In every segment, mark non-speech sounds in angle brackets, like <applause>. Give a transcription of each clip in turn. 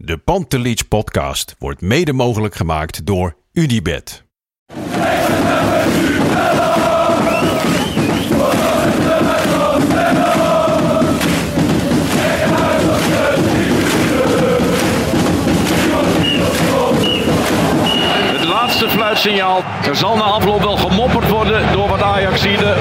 De Pantelich podcast wordt mede mogelijk gemaakt door Unibed. Het laatste fluitsignaal. Er zal na afloop wel gemopperd worden door wat Ajaxide.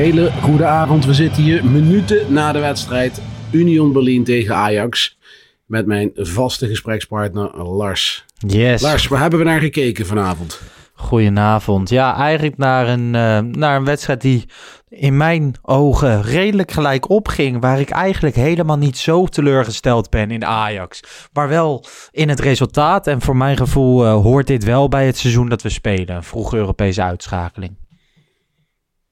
Hele goede avond. We zitten hier minuten na de wedstrijd Union Berlin tegen Ajax. Met mijn vaste gesprekspartner Lars. Yes. Lars, waar hebben we naar gekeken vanavond? Goedenavond. Ja, eigenlijk naar een, eh, naar een wedstrijd die in mijn ogen redelijk gelijk opging. Waar ik eigenlijk helemaal niet zo teleurgesteld ben in Ajax. Maar wel in het resultaat. En voor mijn gevoel eh, hoort dit wel bij het seizoen dat we spelen. Vroege Europese uitschakeling.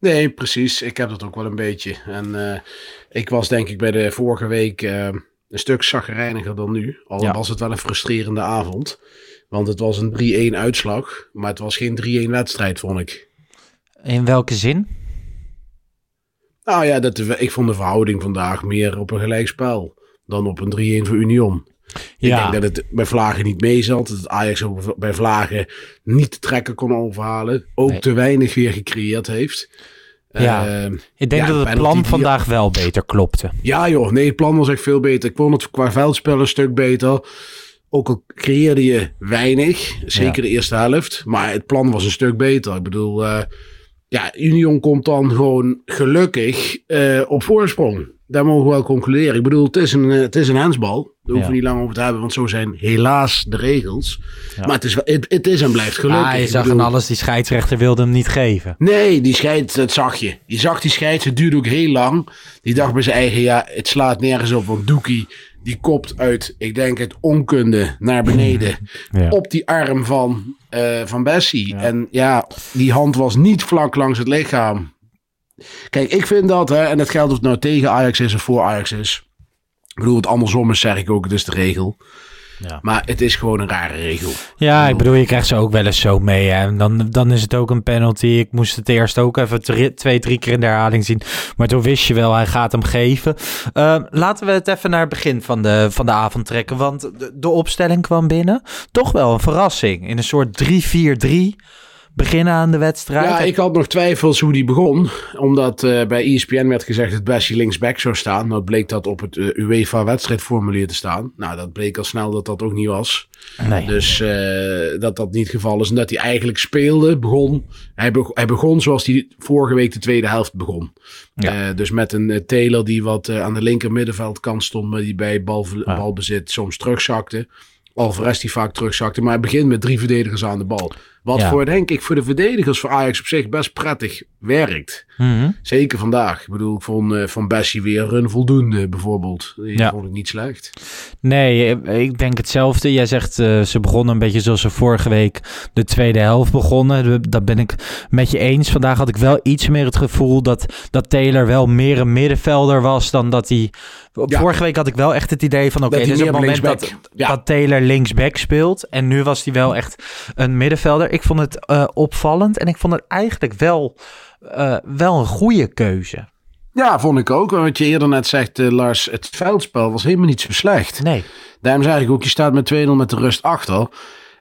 Nee, precies. Ik heb dat ook wel een beetje. En eh, ik was denk ik bij de vorige week eh, een stuk zagrijniger dan nu. Al Ja. was het wel een frustrerende avond. Want het was een 3-1 uitslag. Maar het was geen 3-1 wedstrijd, vond ik. In welke zin? Nou ja, dat, ik vond de verhouding vandaag meer op een gelijkspel dan op een 3-1 voor Union. Ik denk dat het bij Vlagen niet mee zat. Dat Ajax ook bij Vlagen niet te trekken kon overhalen. Ook Nee. te weinig weer gecreëerd heeft. Ja. Eh, Ik denk Ja, dat het plan die- vandaag wel beter klopte. ja joh, nee, het plan was echt veel beter. Ik vond het qua veldspel een stuk beter. Ook al creëerde je weinig, zeker de eerste helft. Maar het plan was een stuk beter. Ik bedoel, eh, ja, Union komt dan gewoon gelukkig eh, op voorsprong. Daar mogen we wel concluderen. Ik bedoel, het is een, eh, het is een handsbal. Daar hoeven we Ja. niet lang over te hebben, want zo zijn helaas de regels. Ja. Maar het is, wel- het, het is en blijft gelukkig. Ah, je zag bedoel- aan alles, die scheidsrechter wilde hem niet geven. Nee, die scheid, dat zag je. Je zag die scheid, het duurde ook heel lang. Die dacht bij zijn eigen, ja, het slaat nergens op. Want Doekie, die kopt uit, ik denk het onkunde, naar beneden. <laughs> Ja. Op die arm van, eh, van Bessie. En ja, die hand was niet vlak langs het lichaam. Kijk, ik vind dat, hè, en het geldt of het nou tegen Ajax is of voor Ajax is. Ik bedoel, het andersom is, zeg ik ook, het is de regel. Ja. Maar het is gewoon een rare regel. Ja, ik bedoel, je krijgt ze ook wel eens zo mee. Hè. En dan, dan is het ook een penalty. Ik moest het eerst ook even drie- twee, drie keer in de herhaling zien. Maar toen wist je wel, hij gaat hem geven. Eh, laten we het even naar het begin van de, van de avond trekken. Want de, de opstelling kwam binnen. Toch wel een verrassing. In een soort 3-4-3 beginnen aan de wedstrijd. Ja, ik had nog twijfels hoe die begon. Omdat eh, bij ESPN werd gezegd dat Bessie linksback zou staan. Nou bleek dat op het eh, UEFA-wedstrijdformulier te staan. Nou, dat bleek al snel dat dat ook niet was. nee. Dus eh, dat dat niet het geval is. En dat hij eigenlijk speelde, begon. Hij, beg- hij begon zoals hij vorige week de tweede helft begon. Ja. Dus met een Taylor die wat aan de linker middenveldkant stond. Maar die bij bal, Ja. balbezit soms terugzakte. Alvarez die vaak terugzakte. Maar hij begint met drie verdedigers aan de bal. Wat Ja. voor, denk ik, voor de verdedigers voor Ajax op zich best prettig werkt. Mhm. Zeker vandaag. Ik bedoel, ik vond eh, van Bessie weer een voldoende bijvoorbeeld. Die Ja. vond ik niet slecht. Nee, eh, ik denk hetzelfde. Jij zegt eh, ze begonnen een beetje zoals ze vorige week de tweede helft begonnen. Dat ben ik met je eens. Vandaag had ik wel iets meer het gevoel dat, dat Taylor wel meer een middenvelder was dan dat hij... Ja. Vorige week had ik wel echt het idee van oké, Dat dit is het moment dat, dat Taylor linksback speelt. En nu was hij wel echt een middenvelder. Ik vond het eh, opvallend en ik vond het eigenlijk wel, eh, wel een goede keuze. Ja, vond ik ook. Wat je eerder net zegt, eh, Lars, het veldspel was helemaal niet zo slecht. Nee. Daarom zei ik ook, je staat met 2-0 met de rust achter.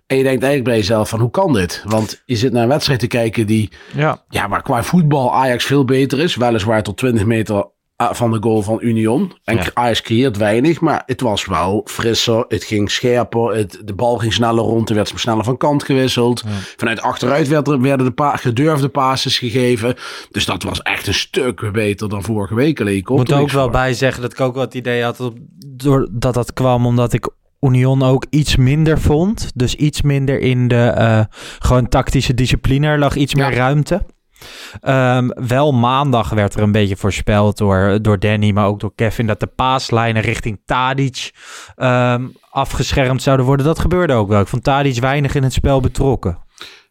En je denkt eigenlijk bij jezelf van, hoe kan dit? Want je zit naar een wedstrijd te kijken die, Ja. ja, waar qua voetbal Ajax veel beter is. Weliswaar tot 20 meter van de goal van Union. En Ja. Ajax creëert weinig, maar het was wel frisser. Het ging scherper. Het, de bal ging sneller rond. Er werd sneller van kant gewisseld. Vanuit achteruit werd er, werden de pa gedurfde passes gegeven. Dus dat was echt een stuk beter dan vorige week. Alleen, Ik moet er ook wel bij zeggen dat ik ook wel het idee had dat, door, dat dat kwam omdat ik Union ook iets minder vond. Dus iets minder in de eh, gewoon tactische discipline. Er lag iets Ja. meer ruimte. Ehm, wel maandag werd er een beetje voorspeld door, door Danny, maar ook door Kevin, dat de paaslijnen richting Tadic ehm, afgeschermd zouden worden. Dat gebeurde ook wel. Ik vond Tadic weinig in het spel betrokken.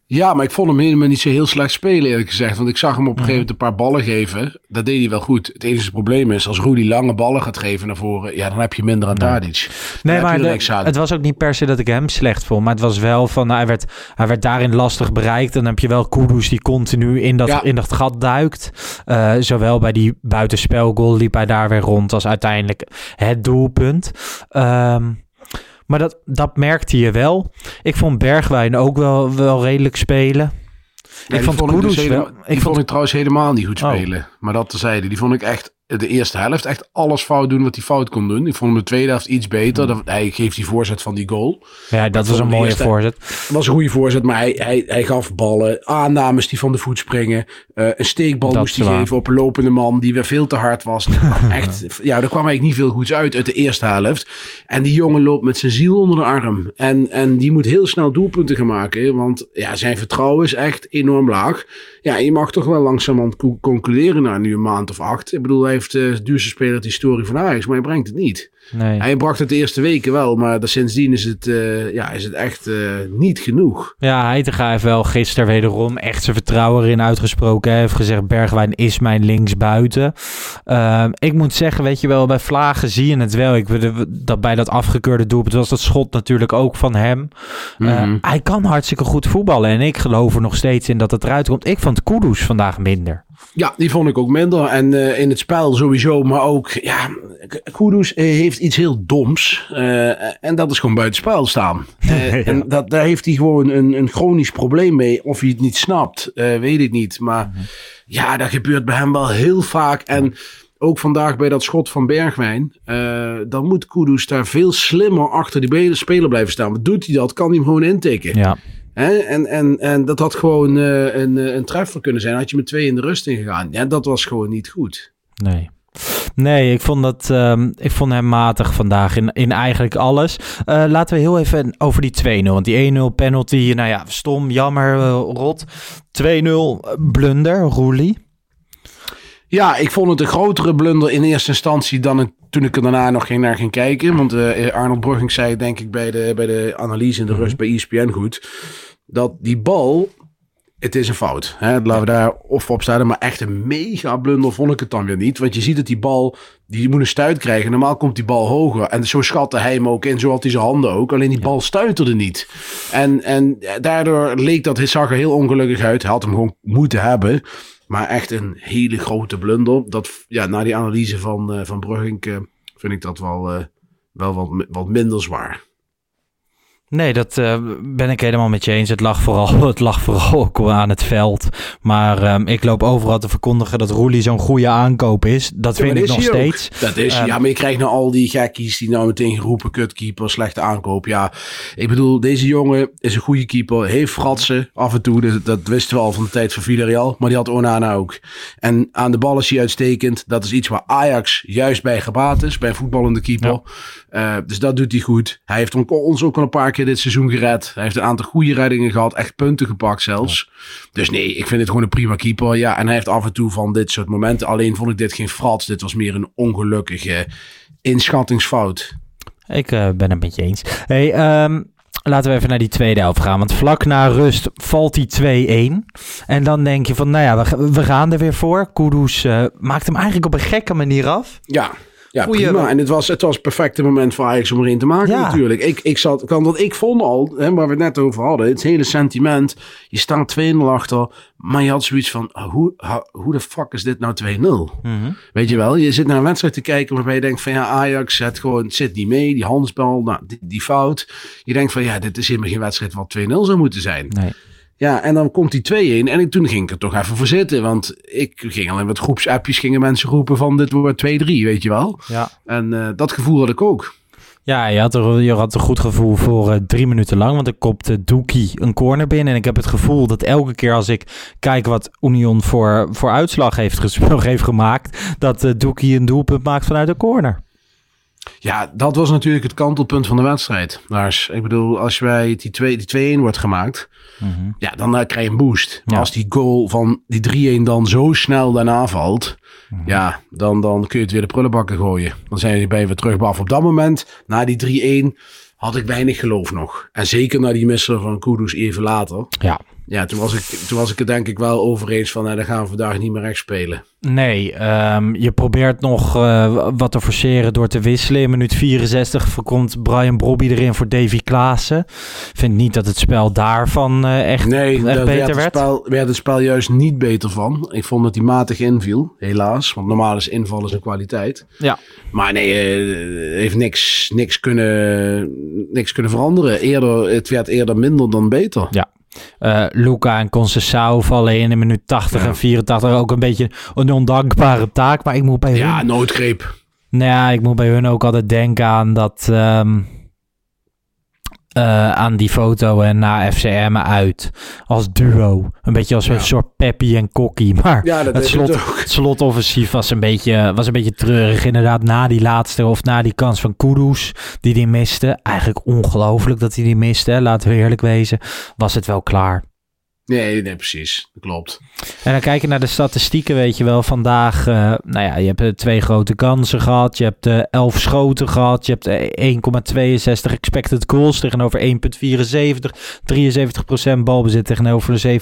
Ja, maar ik vond hem helemaal niet zo heel slecht spelen, eerlijk gezegd. Want ik zag hem op een gegeven moment een paar ballen geven. Dat deed hij wel goed. Het enige probleem is, als Rudy lange ballen gaat geven naar voren... ja, dan heb je minder aan Tadic. Nee, maar de- het was ook niet per se dat ik hem slecht vond. Maar het was wel van, hij werd, hij werd daarin lastig bereikt. Dan heb je wel Kudus die continu in dat, Ja. in dat gat duikt. Eh, zowel bij die buitenspelgoal liep hij daar weer rond als uiteindelijk het doelpunt. Ehm, maar dat, dat merkte je wel. Ik vond Bergwijn ook wel, wel redelijk spelen. Ik die vond ik dus helemaal- Ik vond vond, ik trouwens helemaal niet goed Oh. spelen. Maar dat tezijde. Die vond ik echt de eerste helft echt alles fout doen wat hij fout kon doen. Ik vond hem de tweede helft iets beter. Dat, hij geeft die voorzet van die goal. ja, dat was een mooie eerste- voorzet. Het was een goede voorzet, maar hij, hij, hij gaf ballen, aannames die van de voet springen. eh, een steekbal Dat moest hij geven op een lopende man die weer veel te hard was. <laughs> Echt, ja, er kwam eigenlijk niet veel goeds uit uit de eerste helft. En die jongen loopt met zijn ziel onder de arm. En, en die moet heel snel doelpunten gaan maken, want ja, zijn vertrouwen is echt enorm laag. Ja, je mag toch wel langzamerhand co- concluderen na nu een maand of acht. Ik bedoel, hij heeft eh, de duurste speler uit de historie van Ajax, maar hij brengt het niet. Nee. Hij bracht het de eerste weken wel, maar sindsdien is het, eh, ja, is het echt eh, niet genoeg. Ja, Heitinga heeft wel gisteren wederom echt zijn vertrouwen erin uitgesproken. Hij heeft gezegd, Bergwijn is mijn linksbuiten. Ehm, ik moet zeggen, weet je wel, bij Vlagen zie je het wel. Ik, dat bij dat afgekeurde doelpunt was dat schot natuurlijk ook van hem. Eh, Mhm. hij kan hartstikke goed voetballen. En ik geloof er nog steeds in dat het eruit komt. Ik vond Kudus vandaag minder. Ja, die vond ik ook minder. En eh, in het spel sowieso, maar ook, ja, Kudus eh, heeft iets heel doms. eh, en dat is gewoon buitenspel staan. <laughs> Ja. En dat, daar heeft hij gewoon een, een chronisch probleem mee. Of hij het niet snapt, weet ik niet. Maar ja, dat gebeurt bij hem wel heel vaak. En ook vandaag bij dat schot van Bergwijn. dan moet Kudus daar veel slimmer achter die speler blijven staan. Maar doet hij dat, kan hij hem gewoon intikken. Ja. Hè? En, en, en dat had gewoon eh, een, eh, een treffer kunnen zijn. Had je met twee in de rust ingegaan. Ja, dat was gewoon niet goed. Nee. Nee, ik vond, dat, ehm, ik vond hem matig vandaag in, in eigenlijk alles. Eh, laten we heel even over die 2-0. Want die 1-0 penalty, nou ja, stom, jammer, rot. 2-0 blunder, Roelie. Ja, ik vond het een grotere blunder in eerste instantie dan het, toen ik er daarna nog ging naar ging kijken. Want Arnold Brugging zei denk ik bij de, bij de analyse in de rust bij ESPN goed. Dat die bal, het is een fout. Hè? Laten we daar of op staan. Maar echt een mega blunder vond ik het dan weer niet. Want je ziet dat die bal, die moet een stuit krijgen. Normaal komt die bal hoger. En zo schatte hij hem ook in. Zo had hij zijn handen ook. Alleen die bal stuiterde niet. En, en daardoor leek dat, het zag er heel ongelukkig uit. Hij had hem gewoon moeten hebben. Maar echt een hele grote blunder. Dat, ja, na die analyse van, eh van Brugging eh, vind ik dat wel, eh, wel wat, wat minder zwaar. Nee, dat eh, ben ik helemaal met je eens. Het lag vooral, <laughs> het lag vooral ook aan het veld. Maar ehm, ik loop overal te verkondigen dat Roelie zo'n goede aankoop is. Dat Ja, vind ik nog ook. steeds. Dat is, Ehm, ja, maar je krijgt nou al die gekkies die nou meteen geroepen, kutkeeper, slechte aankoop. Ja, ik bedoel, deze jongen is een goede keeper, heeft fratsen af en toe. Dat, dat wisten we al van de tijd van Villarreal, maar die had Onana ook. En aan de bal is hij uitstekend. Dat is iets waar Ajax juist bij gebaat is, bij een voetballende keeper. Ja. Eh, dus dat doet hij goed. Hij heeft on- ons ook al een paar keer dit seizoen gered. Hij heeft een aantal goede reddingen gehad, echt punten gepakt zelfs. Dus nee, ik vind het gewoon een prima keeper. Ja, en hij heeft af en toe van dit soort momenten. Alleen vond ik dit geen frats. Dit was meer een ongelukkige inschattingsfout. Ik eh, ben het met je eens. Hey, ehm, laten we even naar die tweede helft gaan. Want vlak na rust valt die 2-1. En dan denk je van, nou ja, we gaan er weer voor. Kudus eh, maakt hem eigenlijk op een gekke manier af. Ja, ja Goeie- prima. En het was, het was het perfecte moment voor Ajax om erin te maken Ja. natuurlijk. Ik, ik zat, kan dat ik vond al, hè, waar we het net over hadden, het hele sentiment. Je staat 2-0 achter, maar je had zoiets van, ah, hoe, de fuck is dit nou 2-0? Weet je wel, je zit naar een wedstrijd te kijken waarbij je denkt van ja, Ajax het gewoon, zit niet mee, die handsbal, nou, die, die fout. Je denkt van ja, dit is helemaal geen wedstrijd wat 2-0 zou moeten zijn. Nee. Ja, en dan komt die 2-1 en ik, toen ging ik er toch even voor zitten, want ik ging al in wat groepsappjes, gingen mensen roepen van dit wordt 2-3, weet je wel. Ja. En eh, dat gevoel had ik ook. Ja, je had, er, je had een goed gevoel voor eh, drie minuten lang. Want ik kopte Doekie een corner binnen. En ik heb het gevoel dat elke keer als ik kijk wat Union voor, voor uitslag heeft, gespeeld, <laughs> heeft gemaakt... dat eh Doekie een doelpunt maakt vanuit de corner. Ja, dat was natuurlijk het kantelpunt van de wedstrijd. Lars, ik bedoel, als wij die 2 die 2-1 wordt gemaakt, ja, dan eh, krijg je een boost. Maar Ja. als die goal van die 3-1 dan zo snel daarna valt, ja, dan, dan kun je het weer de prullenbakken gooien. Dan zijn je bij weer terug. Maar op dat moment, na die 3-1, had ik weinig geloof nog. En zeker na die misser van Kudus even later. Ja. Ja, toen was, ik, toen was ik het denk ik wel over eens van, nou, dan gaan we vandaag niet meer recht spelen. Nee, ehm, je probeert nog uh, wat te forceren door te wisselen. In minuut 64 komt Brian Brobby erin voor Davy Klaassen. Vind niet dat het spel daarvan uh, echt, nee, echt daar beter werd. werd. Het spel, werd het spel juist niet beter van. Ik vond dat hij matig inviel, helaas. Want normaal is invallen zijn kwaliteit. Ja. Maar nee, uh, heeft niks, niks, kunnen, niks kunnen veranderen. Eerder, het werd eerder minder dan beter. Ja, uh, Luca en Concessao vallen in in minuut 80 ja. en 84 ook een beetje een ondankbare taak. Maar ik moet bij ja, hun... noodgreep. Nou ja, ik moet bij hun ook altijd denken aan dat... Um, uh, aan die foto en na FCM uit als duo. Een beetje als ja. een soort Peppy en Kokkie. <laughs> Maar ja, dat het, slot, het slotoffensief was een, beetje, was een beetje treurig. Inderdaad, na die laatste of na die kans van Kudus die die miste. Eigenlijk ongelooflijk dat hij die miste. Laten we eerlijk wezen. Was het wel klaar. Nee, nee, precies. Dat klopt. En dan kijken naar de statistieken, weet je wel. Vandaag, uh, nou ja, je hebt twee grote kansen gehad. Je hebt uh, elf schoten gehad. Je hebt 1,62 expected goals tegenover 1,74. 73% balbezit tegenover de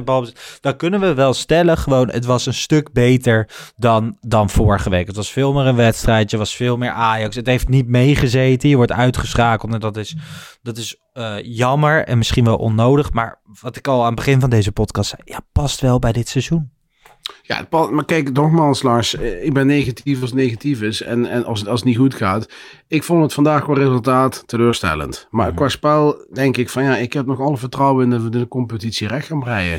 27% balbezit. Dan kunnen we wel stellen, gewoon, het was een stuk beter dan, dan vorige week. Het was veel meer een wedstrijdje, was veel meer Ajax. Het heeft niet meegezeten. Je wordt uitgeschakeld en dat is, dat is jammer en misschien wel onnodig. Maar wat ik al aan het begin van deze podcast zei, ja, past wel bij dit seizoen. Ja, maar kijk, nogmaals Lars, ik ben negatief als het negatief is en, en als, het, als het niet goed gaat. Ik vond het vandaag qua resultaat teleurstellend. Maar mm. qua spel denk ik van ja, ik heb nog alle vertrouwen in de, de competitie recht gaan breien.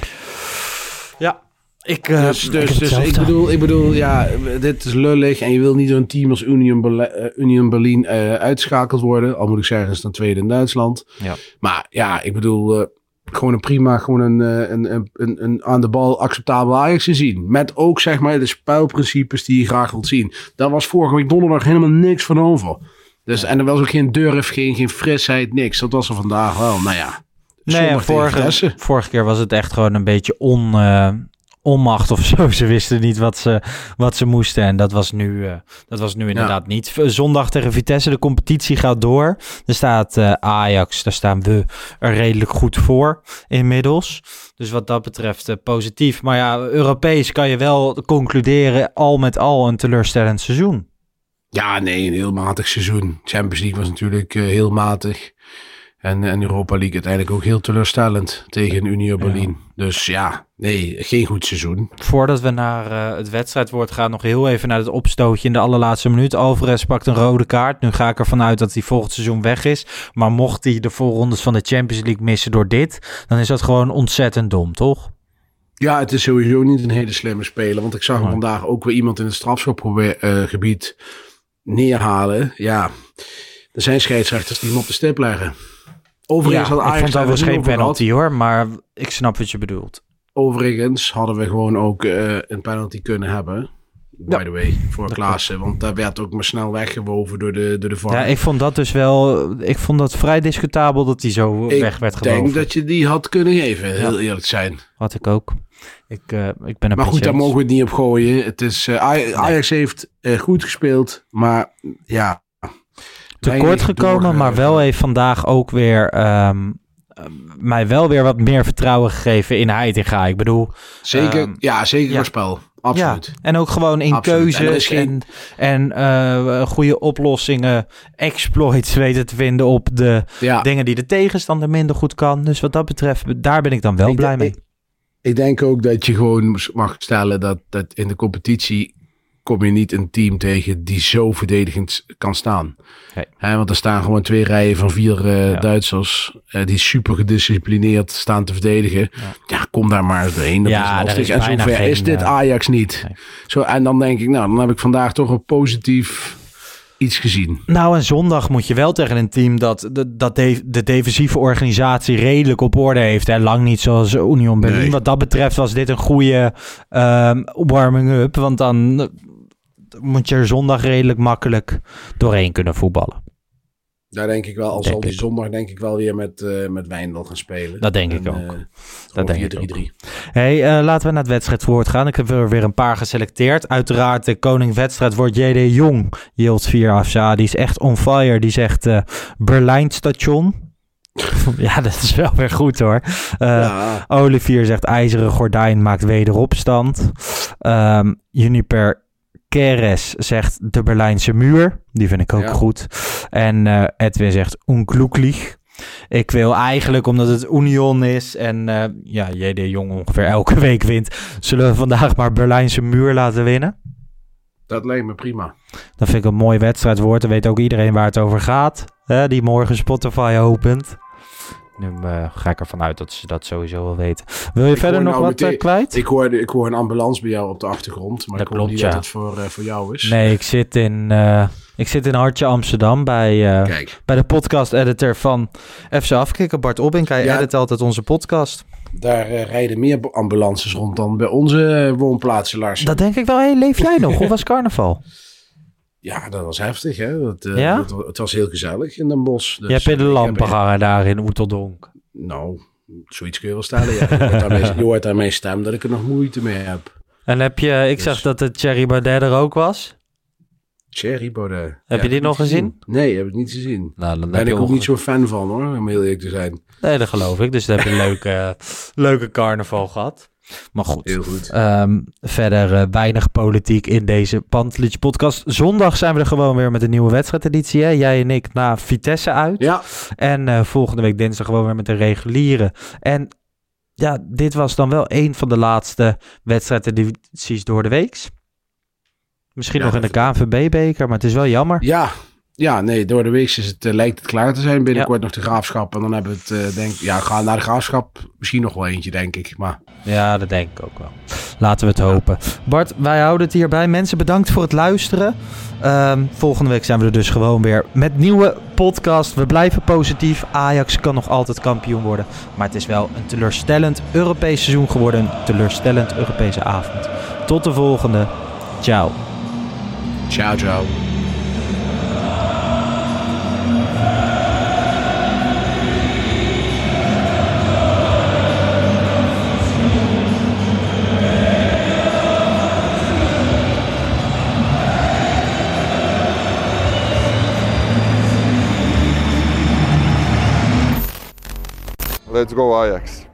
Ja, ik, uh, dus dus, ik, dus ik, bedoel, ik bedoel, ja, dit is lullig en je wil niet zo'n team als Union, Berlin, uh, Union Berlin uh, uitschakeld worden. Al moet ik zeggen, is dan tweede in Duitsland. Ja. Maar ja, ik bedoel, gewoon een prima, gewoon een, een, een, een, een aan de bal acceptabel Ajax te zien. Met ook zeg maar de spelprincipes die je graag wilt zien. Daar was vorige week donderdag helemaal niks van over. Dus, en er was ook geen durf, geen, geen frisheid, niks. Dat was er vandaag wel. Nou ja. Nee, vorige, vorige keer was het echt gewoon een beetje on, uh, onmacht of zo. Ze wisten niet wat ze, wat ze moesten. En dat was nu, uh, dat was nu inderdaad ja. niet. Zondag tegen Vitesse, de competitie gaat door. Er staat uh, Ajax, daar staan we er redelijk goed voor inmiddels. Dus wat dat betreft uh, positief. Maar ja, Europees kan je wel concluderen al met al een teleurstellend seizoen. Ja, nee, een heel matig seizoen. Champions League was natuurlijk heel matig. En, en Europa League uiteindelijk ook heel teleurstellend tegen Union Berlin. Ja. Dus ja, nee, geen goed seizoen. Voordat we naar uh, het wedstrijdwoord gaan, nog heel even naar het opstootje in de allerlaatste minuut. Alvarez pakt een rode kaart. Nu ga ik ervan uit dat hij volgend seizoen weg is. Maar mocht hij de voorrondes van de Champions League missen door dit, dan is dat gewoon ontzettend dom, toch? Ja, het is sowieso niet een hele slimme speler. Want ik zag hem vandaag ook weer iemand in het strafschopgebied uh, neerhalen. Ja, er zijn scheidsrechters die hem op de stip leggen. Overigens ja, had Ajax ik vond dat geen penalty hoor, maar ik snap wat je bedoelt. Overigens hadden we gewoon ook uh, een penalty kunnen hebben. By ja. the way, voor Klaassen. Want daar werd ook maar snel weggewoven door de, door de VAR. Ja, ik vond dat dus wel... Ik vond dat vrij discutabel dat die zo ik weg werd gewoven. Ik denk dat je die had kunnen geven, heel eerlijk zijn. Had ik ook. Ik, uh, ik ben maar goed, daar mogen we het niet op gooien. Het is, uh, Ajax nee. heeft goed gespeeld, maar ja, tekort gekomen, maar wel heeft vandaag ook weer um, mij wel weer wat meer vertrouwen gegeven in Heitinga. Ik bedoel... Zeker, um, ja, zeker ja. spel. Absoluut. Ja, en ook gewoon in Absoluut. keuzes en, geen... en uh, goede oplossingen, exploits <laughs> weten te vinden op de ja. dingen die de tegenstander minder goed kan. Dus wat dat betreft, daar ben ik dan wel ik blij mee. Ik, ik denk ook dat je gewoon mag stellen dat, dat in de competitie kom je niet een team tegen die zo verdedigend kan staan. Hey. He, want er staan gewoon twee rijen van vier uh, ja. Duitsers uh, die super gedisciplineerd staan te verdedigen. Ja, ja kom daar maar eens doorheen. Dat ja, is. Is en zover geen, is dit Ajax niet. Nee. Zo, en dan denk ik, nou, dan heb ik vandaag toch een positief iets gezien. Nou, en zondag moet je wel tegen een team dat de, dat de, de defensieve organisatie redelijk op orde heeft. Hè? Lang niet zoals Union Berlin. Nee. Wat dat betreft was dit een goede um, warming-up. Want dan moet je er zondag redelijk makkelijk doorheen kunnen voetballen. Daar denk ik wel, al zal die zondag denk ik wel weer met, uh, met Wijndal gaan spelen. Dat denk en, ik ook. Uh, dat denk ik ook. Hey, uh, laten we naar het wedstrijdwoord gaan. Ik heb er weer een paar geselecteerd. Uiteraard de koning wedstrijdwoord JD Jong. Yield 4 Afza, die is echt on fire. Die zegt Berlijn station. <laughs> ja, dat is wel weer goed hoor. Ja. Olivier zegt ijzeren gordijn maakt wederopstand. Um, Juniper Keres zegt de Berlijnse muur. Die vind ik ook Ja. goed. En eh, Edwin zegt ongelukkig. Ik wil eigenlijk, omdat het Union is en eh, ja, JD Jong ongeveer elke <laughs> week wint, zullen we vandaag maar Berlijnse muur laten winnen. Dat lijkt me prima. Dat vind ik een mooi wedstrijdwoord. Dan weet ook iedereen waar het over gaat. Hè, die morgen Spotify opent. Nu eh, ga ik ervan uit dat ze dat sowieso wel weten. Wil je Ik verder nog nou wat eh, meteen- kwijt? Ik hoor, ik hoor een ambulance bij jou op de achtergrond. Maar Dat ik hoor niet ja. dat het voor, eh, voor jou is. Nee, ik zit in, ik zit in Hartje Amsterdam bij, bij de podcast-editor van FC Afkikken. Bart Obbink, hij Ja. edit altijd onze podcast. daar rijden meer ambulances rond dan bij onze woonplaatsen, Lars. Dat denk ik wel. Hey, leef jij nog? Of was <laughs> carnaval? Ja, dat was heftig, hè. Dat, eh, Ja? dat- het was heel gezellig in Den Bosch. Dus, je hebt in de eh, lampen gehangen daar in Oeteldonk. Nou, zoiets kun je wel stellen, ja. Je hoort, aan mijn, je hoort aan mijn stem dat ik er nog moeite mee heb. En heb je, ik Dus- zag dat de Thierry Baudet er ook was. Thierry Baudet. Heb je die nog gezien? Nee, heb ik niet gezien. Nou, dan ben ik ook onge- niet zo'n fan van, hoor. Om heel eerlijk te zijn. Nee, dat geloof ik. Dus dan heb je een leuke, <laughs> leuke carnaval gehad. Maar goed. Heel goed. Ehm, verder eh, weinig politiek in deze Pantelich podcast. Zondag zijn we er gewoon weer met een nieuwe wedstrijdeditie. Hè? Jij en ik na Vitesse uit. Ja, En eh, volgende week dinsdag gewoon weer met de reguliere. En ja, dit was dan wel een van de laatste wedstrijdedities door de weeks. Misschien Ja, nog in de KNVB-beker, maar het is wel jammer. ja. Ja, nee, door de week is het, eh, lijkt het klaar te zijn. Binnenkort nog de graafschap. En dan hebben we het, eh, denk Ja, gaan naar de graafschap. Misschien nog wel eentje, denk ik. Maar Ja, dat denk ik ook wel. Laten we het hopen. Bart, wij houden het hierbij. Mensen, bedankt voor het luisteren. Ehm, volgende week zijn we er dus gewoon weer met nieuwe podcast. We blijven positief. Ajax kan nog altijd kampioen worden. Maar het is wel een teleurstellend Europees seizoen geworden. Een teleurstellend Europese avond. Tot de volgende. Ciao. ciao, ciao. Let's go Ajax.